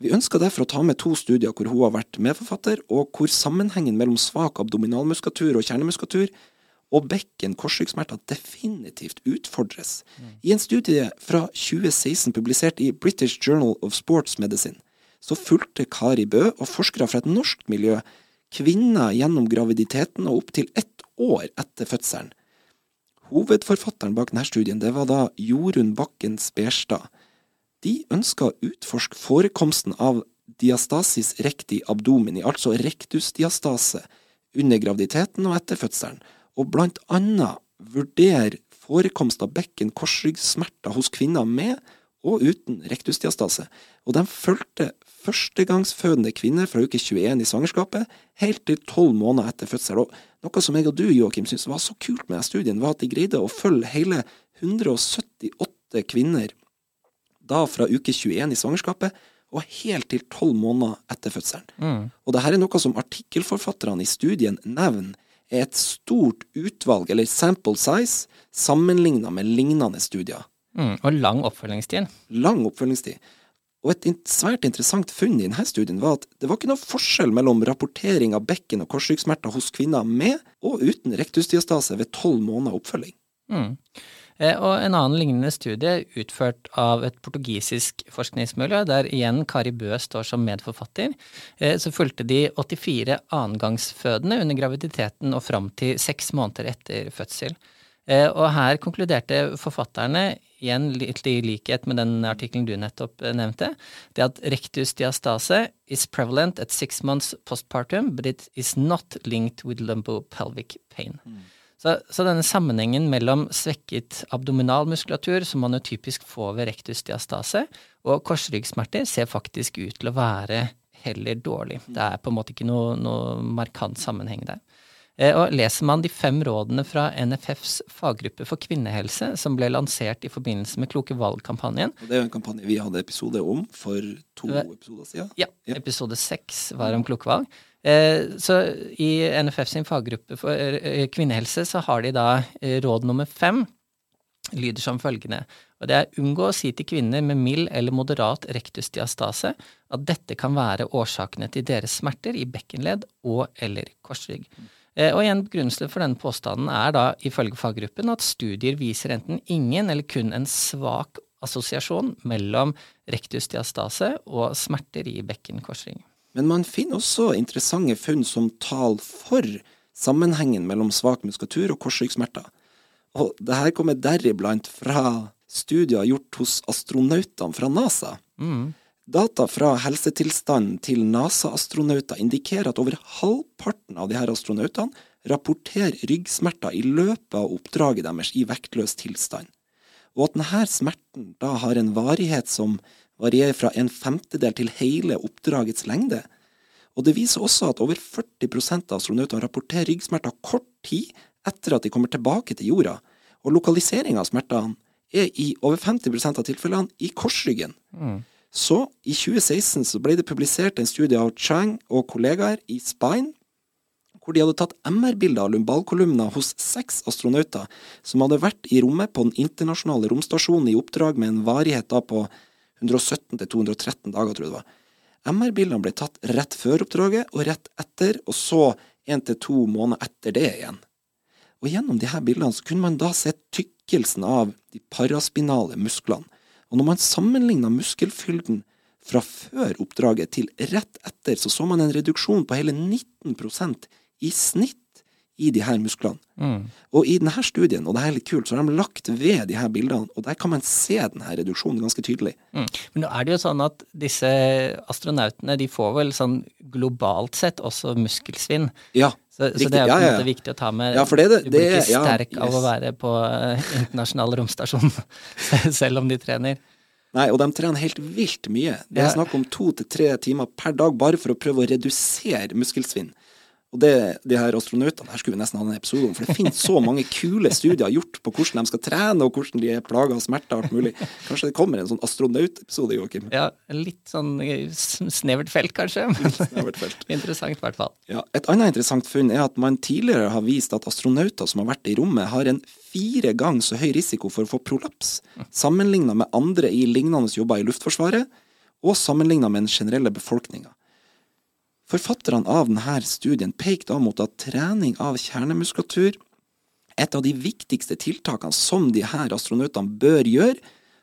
A: Vi ønsker derfor å ta med to studier hvor hun har vært medforfatter, og hvor sammenhengen mellom svak abdominalmuskulatur og kjernemuskulatur og bekken-korsryggsmerter definitivt utfordres. I en studie fra 2016 publisert i British Journal of Sports Medicine så fulgte Kari Bø og forskere fra et norsk miljø kvinner gjennom graviditeten og opptil ett år etter fødselen. Hovedforfatteren bak denne studien det var da Jorunn Bakken Sperstad. De ønska å utforske forekomsten av diastasis recti abdomini, altså rektusdiastase, under graviditeten og etter fødselen, og blant annet vurdere forekomst av bekken-korsryggsmerter hos kvinner med og uten rektusdiastase, og de fulgte førstegangsfødende kvinner fra uke 21 i svangerskapet helt til tolv måneder etter fødsel. Og noe som jeg og du, Joakim, syntes var så kult med studien, var at de greide å følge hele 178 kvinner da fra uke 21 i svangerskapet og helt til tolv måneder etter fødselen.
B: Mm.
A: Og dette er noe som artikkelforfatterne i studien nevner er et stort utvalg, eller sample size, sammenligna med lignende studier.
B: Mm. Og lang oppfølgingstid.
A: Lang oppfølgingstid. Og et svært interessant funn i denne studien var at det var ikke noe forskjell mellom rapportering av bekken- og korsryggsmerter hos kvinner med og uten rektusdiastase ved tolv måneder oppfølging.
B: Mm. Eh, Og en annen lignende studie utført av et portugisisk forskningsmiljø, der igjen Kari Bø står som medforfatter, eh, så fulgte de 84 annengangsfødende under graviditeten og fram til seks måneder etter fødsel. Eh, Og her konkluderte forfatterne, igjen litt i likhet med den artikkelen du nettopp nevnte, det at rektusdiastase is prevalent at six months postpartum, but it is not linked with lumbopelvic pain. Så, så denne sammenhengen mellom svekket abdominalmuskulatur, som man jo typisk får ved rektusdiastase, og korsryggsmerter ser faktisk ut til å være heller dårlig. Det er på en måte ikke noe, noe markant sammenheng der. Eh, og leser man de fem rådene fra NFFs faggruppe for kvinnehelse, som ble lansert i forbindelse med Kloke valg-kampanjen
A: Det er jo en kampanje vi hadde episode om for to episoder siden.
B: Ja, episode seks var om Kloke valg. Eh, så i NFF sin faggruppe for eh, kvinnehelse så har de da råd nummer fem lyder som følgende, og det er unngå å si til kvinner med mild eller moderat rektusdiastase at dette kan være årsakene til deres smerter i bekkenledd og eller korsrygg. Eh, og igjen Begrunnelsen for denne påstanden er da ifølge faggruppen at studier viser enten ingen eller kun en svak assosiasjon mellom rektusdiastase og smerter i bekkenkorsrygg.
A: Men man finner også interessante funn som taler for sammenhengen mellom svak muskulatur og korsryggsmerter. Og det her kommer deriblant fra studier gjort hos astronautene fra NASA.
B: Mm.
A: Data fra helsetilstanden til NASA-astronauter indikerer at over halvparten av de her astronautene rapporterer ryggsmerter i løpet av oppdraget deres i vektløs tilstand, og at denne smerten da har en varighet som varierer fra en femtedel til hele oppdragets lengde. Og det viser også at over 40% av astronautene rapporterer ryggsmerter kort tid etter at de kommer tilbake til jorda, og lokalisering av smertene er i over 50% av tilfellene i korsryggen.
B: Mm.
A: Så, i 2016 så ble det publisert en studie av Chang og kollegaer i Spine, hvor de hadde tatt MR-bilder av lumbalkolumner hos seks astronauter som hadde vært i rommet på den internasjonale romstasjonen i oppdrag med en varighet da på 117 til 213 dager, tror jeg det var. MR-bildene ble tatt rett før oppdraget og rett etter, og så én til to måneder etter det igjen. Og gjennom disse bildene så kunne man da se tykkelsen av de paraspinale musklene. Og når man sammenligna muskelfylden fra før oppdraget til rett etter, så så man en reduksjon på hele 19% i snitt i de her musklene.
B: Mm.
A: Og i denne studien, og det er litt kult, så har de lagt ved de her bildene, og der kan man se denne reduksjonen ganske tydelig.
B: Mm. Men nå er det jo sånn at disse astronautene, de får vel sånn globalt sett også muskelsvinn.
A: Ja,
B: så, så, det er jo på en måte viktig å ta med.
A: Ja, det, det,
B: du blir ikke sterk
A: yes.
B: av å være på uh, internasjonal romstasjon, selv om de trener.
A: Nei, og de trener helt vilt mye. Det er snakk om to til tre timer per dag bare for å prøve å redusere muskelsvinn. Og det, de her astronautene her skulle vi nesten ha en episode om, for det finnes så mange kule studier gjort på hvordan de skal trene, og hvordan de er plaga av smerter og alt mulig. Kanskje det kommer en sånn astronautepisode, Joakim?
B: Ja, litt sånn eh, snevert felt, kanskje, men
A: Snevert felt.
B: interessant i hvert fall.
A: Ja, et annet interessant funn er at man tidligere har vist at astronauter som har vært i rommet, har en fire ganger så høy risiko for å få prolaps, sammenligna med andre i lignende jobber i Luftforsvaret, og sammenligna med den generelle befolkninga. Forfatterne av denne studien pekte da mot at trening av kjernemuskulatur et av de viktigste tiltakene som de her astronautene bør gjøre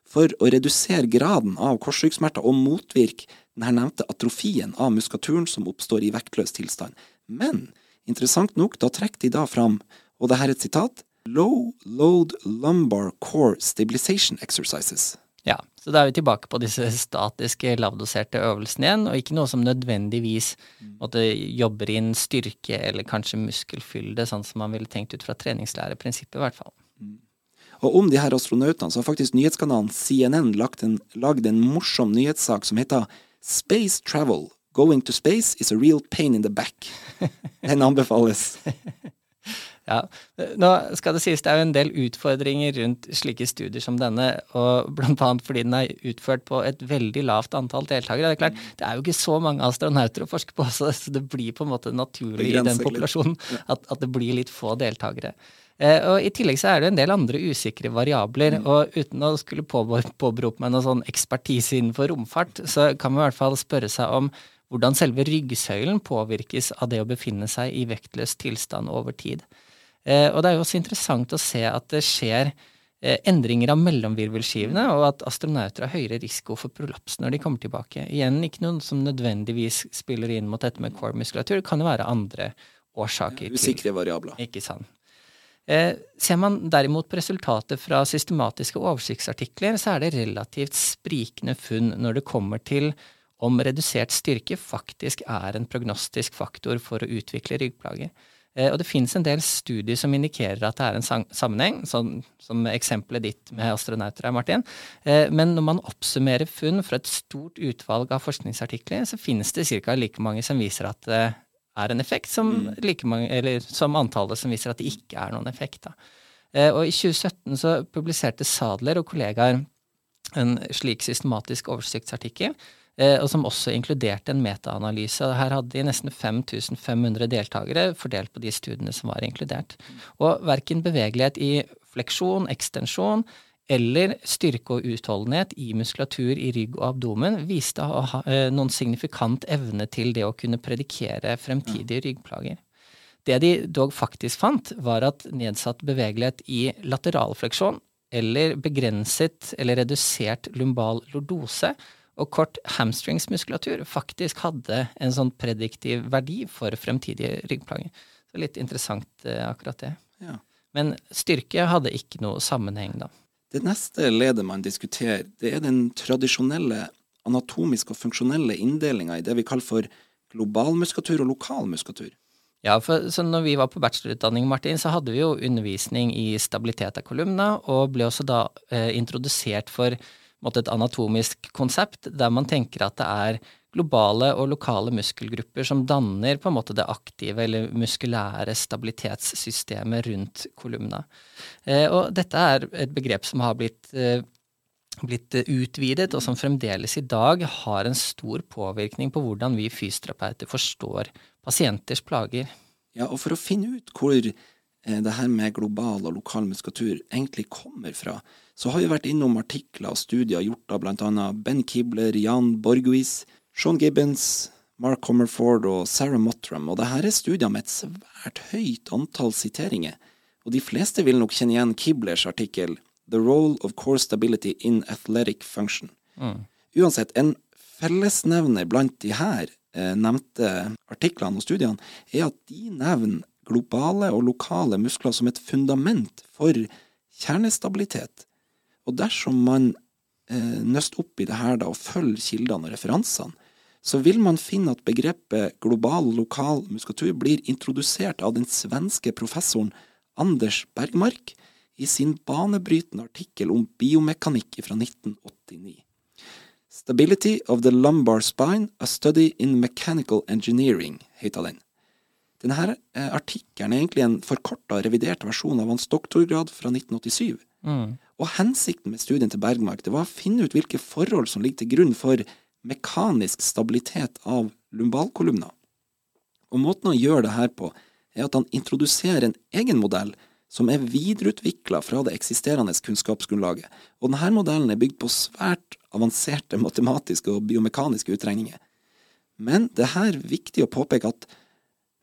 A: for å redusere graden av korsryggsmerter og motvirke den her nevnte atrofien av muskulaturen som oppstår i vektløs tilstand. Men interessant nok, da trekker de da fram, og det her er et sitat, low load lumbar core stabilization exercises.
B: Ja, så da er vi tilbake på disse statiske, lavdoserte øvelsene igjen, og ikke noe som nødvendigvis måtte, jobber inn styrke eller kanskje muskelfylde, sånn som man ville tenkt ut fra treningslæreprinsippet, i hvert fall.
A: Og om de her astronautene så har faktisk nyhetskanalen CNN lagd en, lagd en morsom nyhetssak som heter Space Travel. Going to space is a real pain in the back. Den anbefales.
B: Ja, Nå skal det sies det er jo en del utfordringer rundt slike studier som denne, og annet fordi den er utført på et veldig lavt antall deltakere. Det er klart, det er jo ikke så mange astronauter å forske på, så det blir på en måte naturlig i den populasjonen at, at det blir litt få deltakere. Eh, og I tillegg så er det en del andre usikre variabler, og uten å skulle påbe- påberope meg noe sånn ekspertise innenfor romfart, så kan man i hvert fall spørre seg om hvordan selve ryggsøylen påvirkes av det å befinne seg i vektløs tilstand over tid. Eh, og det er jo også interessant å se at det skjer eh, endringer av mellomvirvelskivene, og at astronauter har høyere risiko for prolaps når de kommer tilbake. Igjen ikke noen som nødvendigvis spiller inn mot dette med core-muskulatur. Det kan jo være andre årsaker Ja,
A: Usikre variabler.
B: ikke sant. Eh, ser man derimot på resultatet fra systematiske oversiktsartikler, så er det relativt sprikende funn når det kommer til om redusert styrke faktisk er en prognostisk faktor for å utvikle ryggplager. Eh, og det finnes en del studier som indikerer at det er en sammenheng, som, som eksempelet ditt med astronauter her, Martin. Eh, men når man oppsummerer funn fra et stort utvalg av forskningsartikler, så finnes det ca. like mange som viser at det er en effekt, som, like mange, eller, som antallet som viser at det ikke er noen effekt. Da. Eh, og i 2017 så publiserte Sadler og kollegaer en slik systematisk oversiktsartikkel, og som også inkluderte en metaanalyse. Her hadde de nesten 5500 deltakere fordelt på de studiene som var inkludert. Og verken bevegelighet i fleksjon, ekstensjon eller styrke og utholdenhet i muskulatur i rygg og abdomen viste å ha eh, noen signifikant evne til det å kunne predikere fremtidige ryggplager. Det de dog faktisk fant, var at nedsatt bevegelighet i lateralfleksjon eller begrenset eller redusert lumbal lordose og kort hamstringsmuskulatur faktisk hadde en sånn prediktiv verdi for fremtidige ryggplager. Så litt interessant eh, akkurat det.
A: Ja.
B: Men styrke hadde ikke noe sammenheng, da.
A: Det neste ledet man diskuterer, det er den tradisjonelle anatomiske og funksjonelle inndelinga i det vi kaller for global muskulatur og lokal muskulatur.
B: Ja, for så når vi var på bachelorutdanning, Martin, så hadde vi jo undervisning i stabilitet av kolumna, og ble også da eh, introdusert for et anatomisk konsept der man tenker at det er globale og lokale muskelgrupper som danner på en måte det aktive eller muskulære stabilitetssystemet rundt kolumna. Eh, og dette er et begrep som har blitt, eh, blitt utvidet, og som fremdeles i dag har en stor påvirkning på hvordan vi fysioterapeuter forstår pasienters plager.
A: Ja, og for å finne ut hvor eh, det her med global og lokal muskulatur egentlig kommer fra, så har vi vært innom artikler og studier gjort av blant annet Ben Kibler, Jan Borguis, Sean Gibbons, Mark Comerford og Sarah Mottram, og dette er studier med et svært høyt antall siteringer, og de fleste vil nok kjenne igjen Kiblers artikkel The Role of Core Stability in Athletic Function.
B: Mm.
A: Uansett, en fellesnevner blant de her eh, nevnte artiklene og studiene er at de nevner globale og lokale muskler som et fundament for kjernestabilitet. Og dersom man eh, nøster opp i det her da, og følger kildene og referansene, så vil man finne at begrepet global lokal muskulatur blir introdusert av den svenske professoren Anders Bergmark i sin banebrytende artikkel om biomekanikk fra 1989. Stability of the lumbar spine, a study in mechanical engineering, heter den. Denne eh, artikkelen er egentlig en forkorta, revidert versjon av hans doktorgrad fra 1987.
B: Mm.
A: Og hensikten med studien til Bergmark det var å finne ut hvilke forhold som ligger til grunn for mekanisk stabilitet av lumbalkolumna. Og måten å gjøre det her på, er at han introduserer en egen modell som er videreutvikla fra det eksisterende kunnskapsgrunnlaget, og denne modellen er bygd på svært avanserte matematiske og biomekaniske utregninger. Men det er her viktig å påpeke at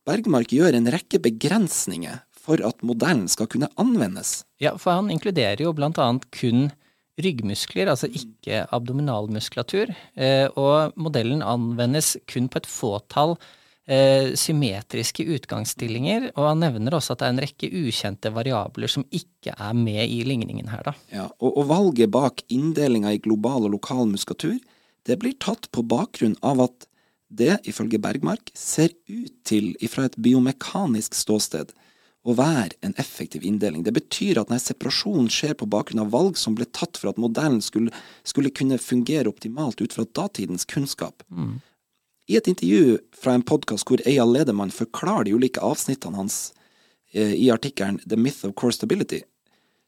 A: Bergmark gjør en rekke begrensninger for at modellen skal kunne anvendes.
B: Ja, for han inkluderer jo blant annet kun ryggmuskler, altså ikke abdominalmuskulatur, eh, og modellen anvendes kun på et fåtall eh, symmetriske utgangsstillinger, og han nevner også at det er en rekke ukjente variabler som ikke er med i ligningen her, da.
A: Ja, og, og valget bak inndelinga i global og lokal muskulatur, det blir tatt på bakgrunn av at det, ifølge Bergmark, ser ut til, ifra et biomekanisk ståsted, å være en effektiv inndeling. Det betyr at denne separasjonen skjer på bakgrunn av valg som ble tatt for at modellen skulle, skulle kunne fungere optimalt ut fra datidens kunnskap.
B: Mm.
A: I et intervju fra en podkast hvor Eyal Ledemann forklarer de ulike avsnittene hans eh, i artikkelen The Myth of Core Stability,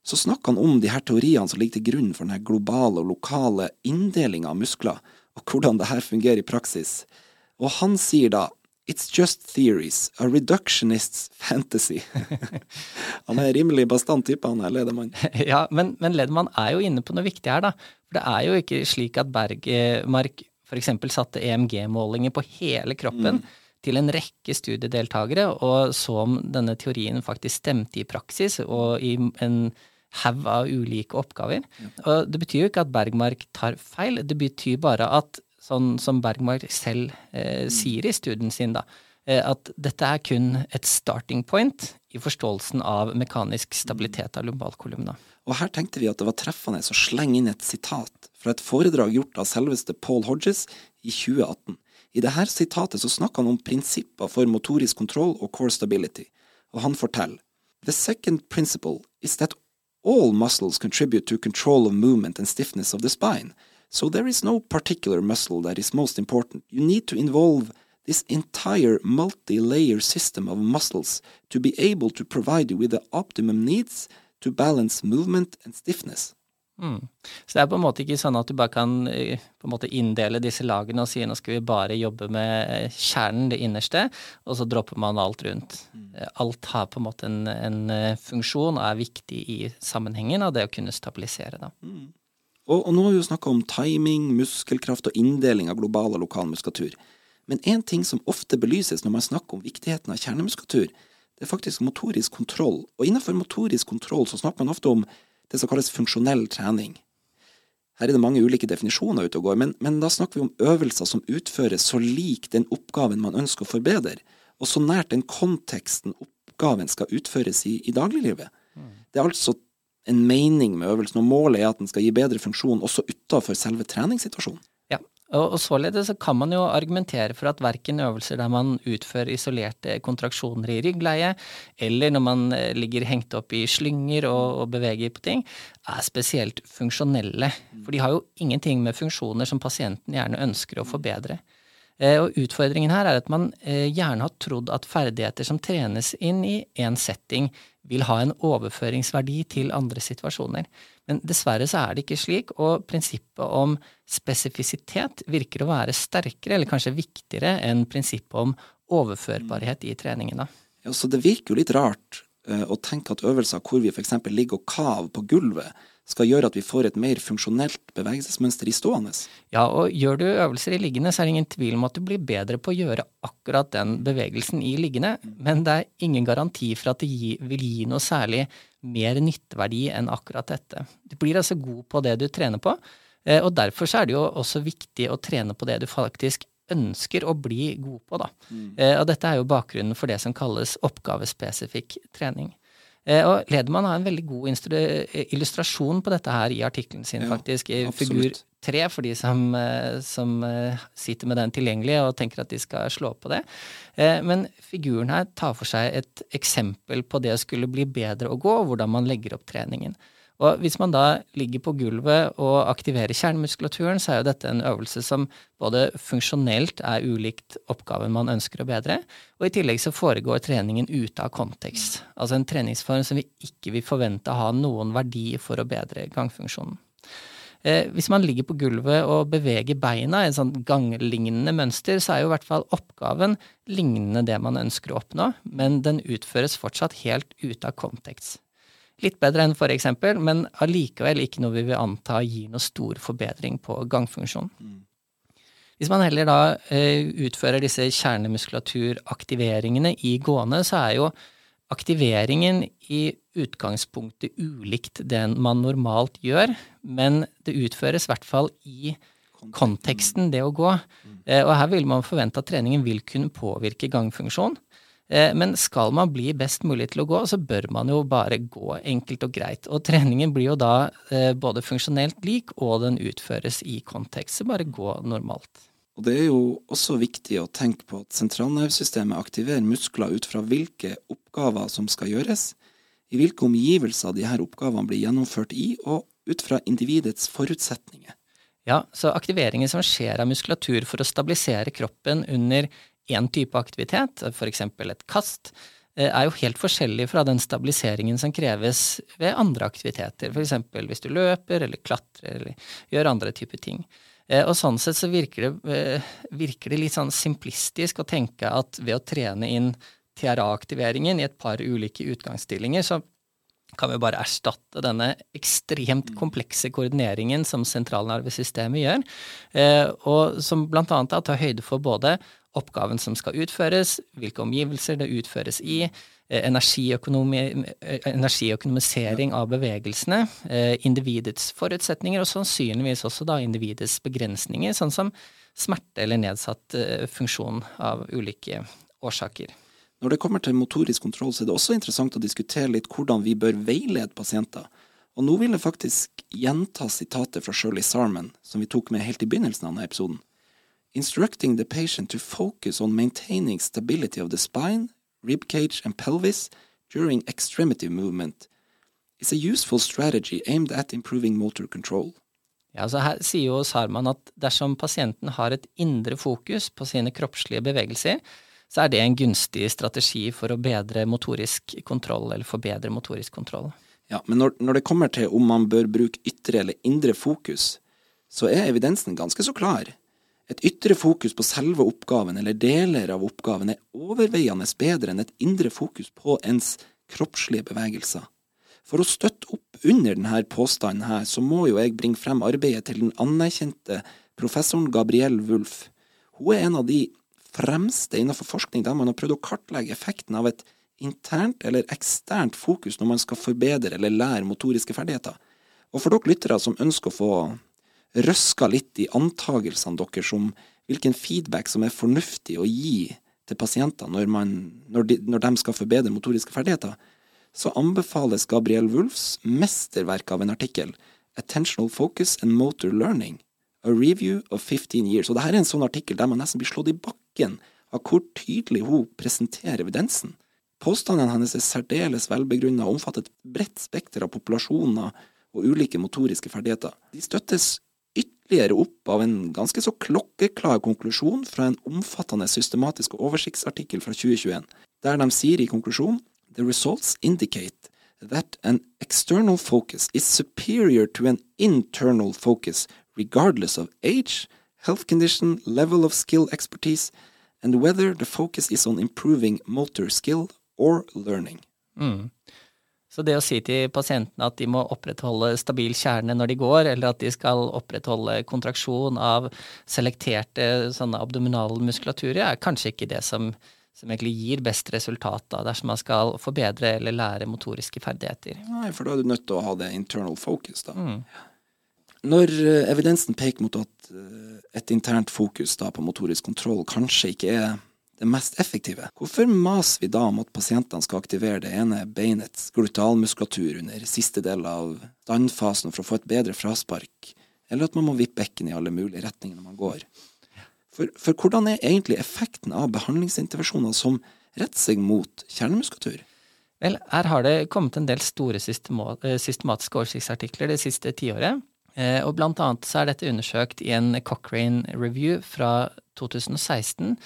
A: så snakker han om de her teoriene som ligger til grunn for denne globale og lokale inndelinga av muskler, og hvordan det her fungerer i praksis. Og han sier da It's just theories, a reductionist's fantasy. han er rimelig bastant type, han her Ledemann.
B: Ja, men, men Ledermann er jo inne på noe viktig her, da. For det er jo ikke slik at Bergmark f.eks. satte EMG-målinger på hele kroppen
A: Mm.
B: til en rekke studiedeltakere, og så om denne teorien faktisk stemte i praksis og i en haug av ulike oppgaver. Og det betyr jo ikke at Bergmark tar feil, det betyr bare at sånn som Bergmark selv eh, sier i studien sin, da, eh, at dette er kun et starting point i forståelsen av mekanisk stabilitet av lumbalkolumna.
A: Og her tenkte vi at det var treffende å slenge inn et sitat fra et foredrag gjort av selveste Paul Hodges i 2018. I dette sitatet så snakker han om prinsipper for motorisk kontroll og core stability, og han forteller The second principle is that all muscles contribute to control of movement and stiffness of the spine, so there is no particular muscle that is most important. You need to involve this entire multi-layer system of muscles to be able to provide you with the optimum needs to balance movement and stiffness.
B: Mm. Så det er på en måte ikke sånn at du bare kan eh, på en måte inndele disse lagene og si nå skal vi bare jobbe med eh, kjernen, det innerste, og så dropper man alt rundt. Mm. Eh, alt har på en måte en, en, funksjon og er viktig i sammenhengen av det å kunne stabilisere. Da. Mm.
A: Og, og, nå har vi jo snakka om timing, muskelkraft og inndeling av global og lokal muskulatur. Men én ting som ofte belyses når man snakker om viktigheten av kjernemuskulatur, det er faktisk motorisk kontroll. Og innenfor motorisk kontroll så snakker man ofte om det som kalles funksjonell trening. Her er det mange ulike definisjoner ute og går, men, men, da snakker vi om øvelser som utføres så lik den oppgaven man ønsker å forbedre, og så nært den konteksten oppgaven skal utføres i, i dagliglivet. Mm. Det er altså en mening med øvelsen, og målet er at den skal gi bedre funksjon også utafor selve treningssituasjonen.
B: Og, og således så kan man jo argumentere for at verken øvelser der man utfører isolerte kontraksjoner i ryggleie, eller når man eh, ligger hengt opp i slynger og beveger på ting, er spesielt funksjonelle. For de har jo ingenting med funksjoner som pasienten gjerne ønsker å forbedre. Eh, og utfordringen her er at man eh, gjerne har trodd at ferdigheter som trenes inn i én setting, vil ha en overføringsverdi til andre situasjoner. Men dessverre så er det ikke slik, og prinsippet om spesifisitet virker å være sterkere, eller kanskje viktigere, enn prinsippet om overførbarhet i treningene.
A: Ja, så det virker jo litt rart uh, å tenke at øvelser hvor vi f.eks. ligger og kaver på gulvet, skal gjøre at vi får et mer funksjonelt bevegelsesmønster i stående.
B: Ja, og gjør du øvelser i liggende, så er det ingen tvil om at du blir bedre på å gjøre akkurat den bevegelsen i liggende, men det er ingen garanti for at det vil gi noe særlig mer nytteverdi enn akkurat dette. Du blir altså god på det du trener på, eh, og derfor er det jo også viktig å trene på det du faktisk ønsker å bli god på. Da. Mm. Eh, og dette er jo bakgrunnen for det som kalles oppgavespesifikk trening. Eh, og Ledemann har en veldig god illustrasjon på dette her i artikkelen sin, ja, faktisk. I figur tre, for de som, eh, som, eh, sitter med den tilgjengelig og tenker at de skal slå på det. Men figuren her tar for seg et eksempel på det å skulle bli bedre å gå, og hvordan man legger opp treningen. Og hvis man da ligger på gulvet og aktiverer kjernemuskulaturen, så er jo dette en øvelse som både funksjonelt er ulikt oppgaven man ønsker å bedre, og i tillegg så foregår treningen ute av kontekst. Altså en treningsform som vi ikke vil forvente å ha noen verdi for å bedre gangfunksjonen. Eh, hvis man ligger på gulvet og beveger beina i et sånt ganglignende mønster, så er jo i hvert fall oppgaven lignende det man ønsker å oppnå, men den utføres fortsatt helt ute av kontekst. Litt bedre enn forrige eksempel, men allikevel ikke noe vi vil anta gir noe stor forbedring på gangfunksjonen. Mm. Hvis man heller da eh, utfører disse kjernemuskulaturaktiveringene i gående, så er jo aktiveringen i utgangspunktet ulikt den man normalt gjør, men det utføres i hvert fall i konteksten, det å gå. Mm. Eh, og her vil man forvente at treningen vil kunne påvirke gangfunksjon. Eh, men skal man bli best mulig til å gå, så bør man jo bare gå enkelt og greit. Og treningen blir jo da eh, både funksjonelt lik, og den utføres i kontekst. Så bare gå normalt.
A: Og Det er jo også viktig å tenke på at sentralnervesystemet aktiverer muskler ut fra hvilke oppgaver som skal gjøres, i hvilke omgivelser de her oppgavene blir gjennomført i, og ut fra individets forutsetninger.
B: Ja, så aktiveringen som skjer av muskulatur for å stabilisere kroppen under én type aktivitet, f.eks. et kast, eh, er jo helt forskjellig fra den stabiliseringen som kreves ved andre aktiviteter, f.eks. hvis du løper eller klatrer eller gjør andre typer ting. Eh, og sånn sett så virker det, eh, virker det litt sånn simplistisk å tenke at ved å trene inn TRA-aktiveringen i et par ulike utgangsstillinger, så kan vi bare erstatte denne ekstremt komplekse koordineringen som sentralnervesystemet gjør, og som annet tar høyde for både oppgaven som skal utføres, hvilke omgivelser det utføres i, eh, eh, energiøkonomisering av bevegelsene, eh, individets forutsetninger og sannsynligvis også da individets begrensninger, sånn som smerte eller nedsatt funksjon av ulike årsaker.
A: Når det kommer til motorisk kontroll, så er det også interessant å diskutere litt hvordan vi bør veilede pasienter. Og nå vil jeg faktisk gjenta sitatet fra Shirley Sarman, som vi tok med helt i begynnelsen av denne episoden. Instructing the patient to focus on maintaining stability of the spine, rib cage, and pelvis during extremity movement is a useful strategy aimed at improving motor control.
B: Ja, så Her sier jo Sarman at dersom pasienten har et indre fokus på sine kroppslige bevegelser, så er det en gunstig strategi for å bedre motorisk kontroll, eller forbedre motorisk kontroll.
A: Ja, Men når, når det kommer til om man bør bruke ytre eller indre fokus, så er evidensen ganske så klar. Et ytre fokus på selve oppgaven eller deler av oppgaven er overveiende bedre enn et indre fokus på ens kroppslige bevegelser. For å støtte opp under denne påstanden her, så må jo jeg bringe frem arbeidet til den anerkjente professoren Gabrielle Wulf. Hun er en av de fremste innenfor forskning der man har prøvd å kartlegge effekten av et internt eller eksternt fokus når man skal forbedre eller lære motoriske ferdigheter. Og for dere lyttere som ønsker å få røska litt i antagelsene deres om hvilken feedback som er fornuftig å gi til pasienter når, man, når, de, når de skal forbedre motoriske ferdigheter, så anbefales Gabriel Wulfs mesterverk av en artikkel, Attentional Focus and Motor Learning, A Review of 15 Years. Og dette er en sånn artikkel der man nesten blir slått i bakken av hvor tydelig hun presenterer evidensen. Påstandene hennes er særdeles velbegrunna og omfatter et bredt spekter av populasjoner og ulike motoriske ferdigheter. De støttes ytterligere opp av en ganske så klokkeklar konklusjon fra en omfattende systematisk oversiktsartikkel fra 2021, der de sier i konklusjonen The results indicate that an external focus is superior to an internal focus regardless of age, health condition, level of skill expertise, and whether the focus is on improving motor skill or learning.
B: Mm. Så det å si til pasientene at de må opprettholde stabil kjerne når de går, eller at de skal opprettholde kontraksjon av selekterte sånne abdominale muskulaturer, er kanskje ikke det som, som egentlig gir best resultat da, dersom man skal forbedre eller lære motoriske ferdigheter.
A: Nei, for da er du nødt til å ha det internal focus, da. Mm. Når eh, evidensen peker mot at eh, et internt fokus da på motorisk kontroll kanskje ikke er det mest effektive. Hvorfor maser vi da om at pasientene skal aktivere det ene beinets glutalmuskulatur under siste del av standfasen for å få et bedre fraspark, eller at man må vippe bekken i alle mulige retninger når man går? For, for hvordan er egentlig effekten av behandlingsintervensjoner som retter seg mot kjernemuskulatur?
B: Vel, her har det kommet en del store eh, systematiske oversiktsartikler det siste tiåret. Eh, og blant annet så er dette undersøkt i en Cochrane Review fra 2016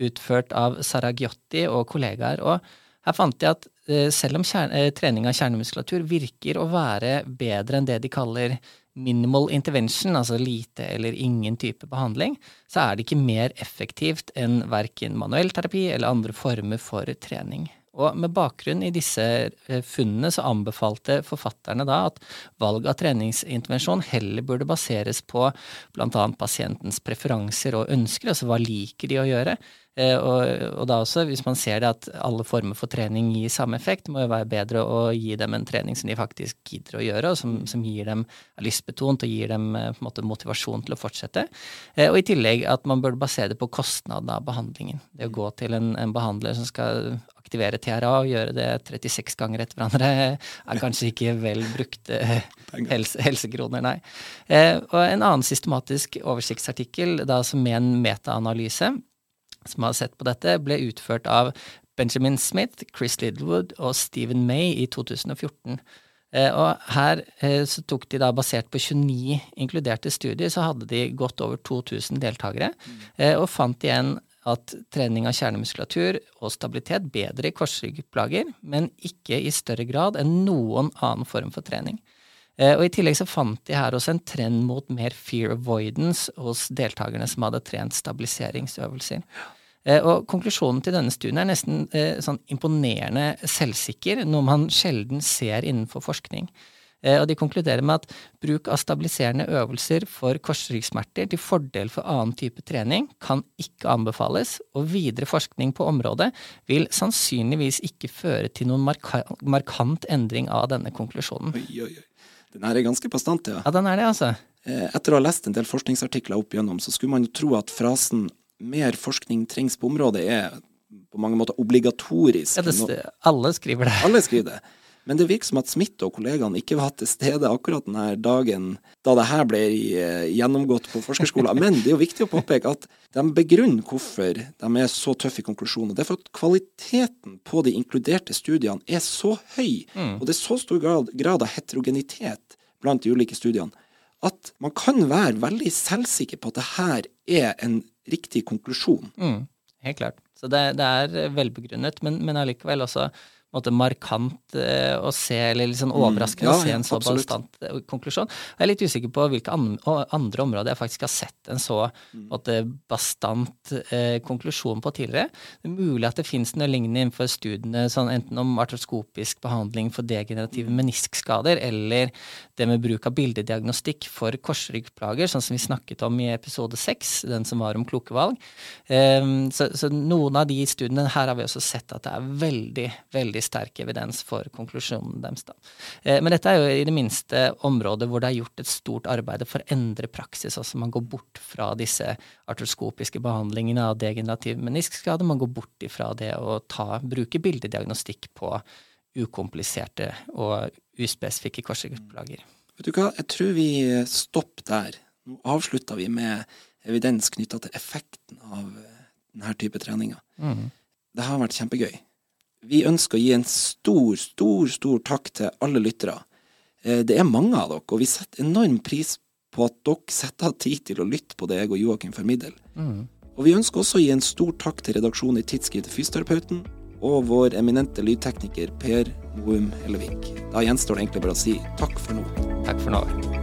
B: utført av Saragiotti og kollegaer. Og her fant de at eh, selv om eh, trening av kjernemuskulatur virker å være bedre enn det de kaller minimal intervention, altså lite eller ingen type behandling, så er det ikke mer effektivt enn verken manuell terapi eller andre former for trening. Og med bakgrunn i disse eh, funnene så anbefalte forfatterne da at valg av treningsintervensjon heller burde baseres på bl.a. pasientens preferanser og ønsker, altså hva liker de å gjøre, og, og, da også, hvis man ser det at alle former for trening gir samme effekt, må jo være bedre å gi dem en trening som de faktisk gidder å gjøre, og som, som gir dem lystbetont og gir dem eh, på en måte motivasjon til å fortsette. Eh, og i tillegg at man bør basere det på kostnaden av behandlingen. Det å gå til en, en behandler som skal aktivere TRA og gjøre det 36 ganger etter hverandre, er kanskje ikke vel brukte helse, helsekroner, nei. og en annen systematisk oversiktsartikkel da som med en metaanalyse som har sett på dette, ble utført av Benjamin Smith, Chris Littlewood og Stephen May i 2014. Eh, og her eh, så tok de da, basert på 29 inkluderte studier, så hadde de godt over 2000 deltakere, eh, og fant igjen at trening av kjernemuskulatur og stabilitet bedre i korsryggplager, men ikke i større grad enn noen annen form for trening. Og I tillegg så fant de her også en trend mot mer fear avoidance hos deltakerne som hadde trent stabiliseringsøvelser. Og Konklusjonen til denne studien er nesten eh, sånn imponerende selvsikker, noe man sjelden ser innenfor forskning. Og De konkluderer med at bruk av stabiliserende øvelser for korsryggsmerter til fordel for annen type trening kan ikke anbefales, og videre forskning på området vil sannsynligvis ikke føre til noen marka markant endring av denne konklusjonen.
A: Oi, oi, oi. Den her er ganske bastant, ja.
B: Ja, den er det, altså.
A: Eh, etter å ha lest en del forskningsartikler opp igjennom, så skulle man jo tro at frasen 'mer forskning trengs på området' er på mange måter obligatorisk.
B: Ja, det, alle skriver det.
A: Alle skriver det. Men det virker som at Smith og kollegaene ikke var til stede akkurat denne dagen da det her ble eh, gjennomgått på forskerskolen. Men det er jo viktig å påpeke at de begrunner hvorfor de er så tøffe i konklusjonen. Det er for at kvaliteten på de inkluderte studiene er så høy, mm. og det er så stor grad, grad av heterogenitet blant de ulike studiene, at man kan være veldig selvsikker på at det her er en riktig konklusjon.
B: Mm, helt klart. Så det, det er velbegrunnet, men, men allikevel også måte markant eh, å se, eller litt sånn overraskende
A: Mm. Ja,
B: å se en så
A: absolutt.
B: bastant eh, konklusjon. Jeg er litt usikker på hvilke andre områder jeg faktisk har sett en så
A: Mm.
B: måte, bastant eh, konklusjon på tidligere. Det er mulig at det finnes noe lignende innenfor studiene, sånn enten om artroskopisk behandling for
A: Mm.
B: degenerative meniskskader, eller det med bruk av bildediagnostikk for korsryggplager, sånn som vi snakket om i episode seks, den som var om kloke valg. Ehm, så, så noen av de studiene her har vi også sett at det er veldig, veldig sterk evidens for konklusjonen deres. Da. Eh, men dette er jo i det minste området hvor det er gjort et stort arbeid for å endre praksis. Altså man går bort fra disse artroskopiske behandlingene av degenerativ meniskskade. Man går bort ifra det å ta, bruke bildediagnostikk på ukompliserte og uspesifikke korsryggplager.
A: Vet du hva, jeg tror vi stopper der. Nå avslutter vi med evidens knytta til effekten av denne type treninger.
B: Mm.
A: Det har vært kjempegøy. Vi ønsker å gi en stor, stor, stor takk til alle lyttere. Eh, Det er mange av dere, og vi setter enorm pris på at dere setter av tid til å lytte på det jeg og Joakim formidler.
B: Mm.
A: Og vi ønsker også å gi en stor takk til redaksjonen i tidsskriftet Fysioterapeuten og vår eminente lydtekniker Per Moum Hellevik. Da gjenstår det egentlig bare å si takk for nå.
B: Takk for nå.